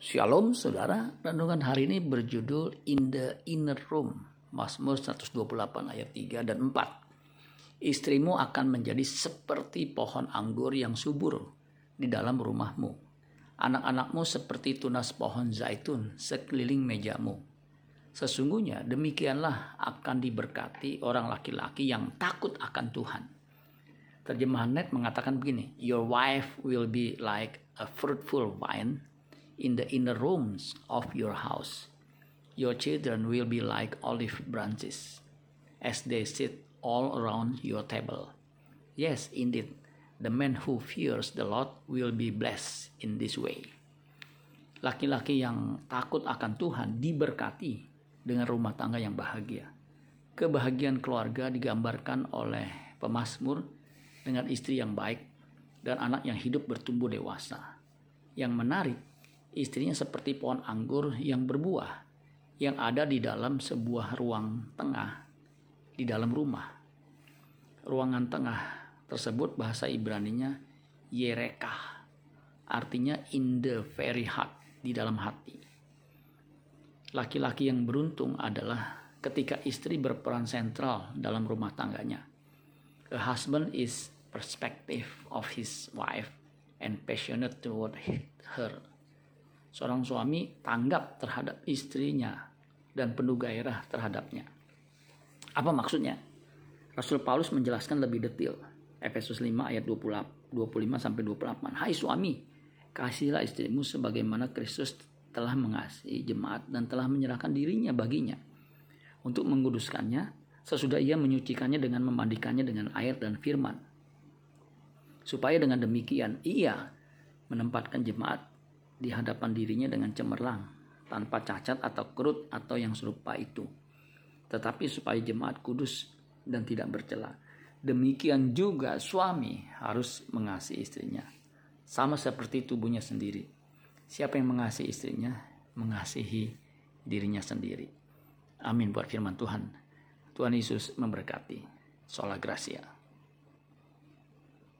Shalom saudara, renungan hari ini berjudul In the Inner Room, Mazmur 128 ayat 3 dan 4. Istrimu akan menjadi seperti pohon anggur yang subur di dalam rumahmu. Anak-anakmu seperti tunas pohon zaitun sekeliling mejamu. Sesungguhnya demikianlah akan diberkati orang laki-laki yang takut akan Tuhan. Terjemahan net mengatakan begini, Your wife will be like a fruitful vine in the inner rooms of your house. Your children will be like olive branches as they sit all around your table. Yes, indeed, the man who fears the Lord will be blessed in this way. Laki-laki yang takut akan Tuhan diberkati dengan rumah tangga yang bahagia. Kebahagiaan keluarga digambarkan oleh pemazmur dengan istri yang baik dan anak yang hidup bertumbuh dewasa. Yang menarik, Istrinya seperti pohon anggur yang berbuah yang ada di dalam sebuah ruang tengah di dalam rumah. Ruangan tengah tersebut bahasa Ibraninya Yereka, artinya in the very heart, di dalam hati. Laki-laki yang beruntung adalah ketika istri berperan sentral dalam rumah tangganya. A husband is perspective of his wife and passionate toward her seorang suami tanggap terhadap istrinya dan penuh gairah terhadapnya. Apa maksudnya? Rasul Paulus menjelaskan lebih detail. Efesus 5 ayat 25 sampai 28. Hai suami, kasihilah istrimu sebagaimana Kristus telah mengasihi jemaat dan telah menyerahkan dirinya baginya untuk menguduskannya sesudah ia menyucikannya dengan memandikannya dengan air dan firman. Supaya dengan demikian ia menempatkan jemaat di hadapan dirinya dengan cemerlang, tanpa cacat atau kerut atau yang serupa itu. Tetapi supaya jemaat kudus dan tidak bercela. Demikian juga suami harus mengasihi istrinya. Sama seperti tubuhnya sendiri. Siapa yang mengasihi istrinya, mengasihi dirinya sendiri. Amin buat firman Tuhan. Tuhan Yesus memberkati. Sola Gracia.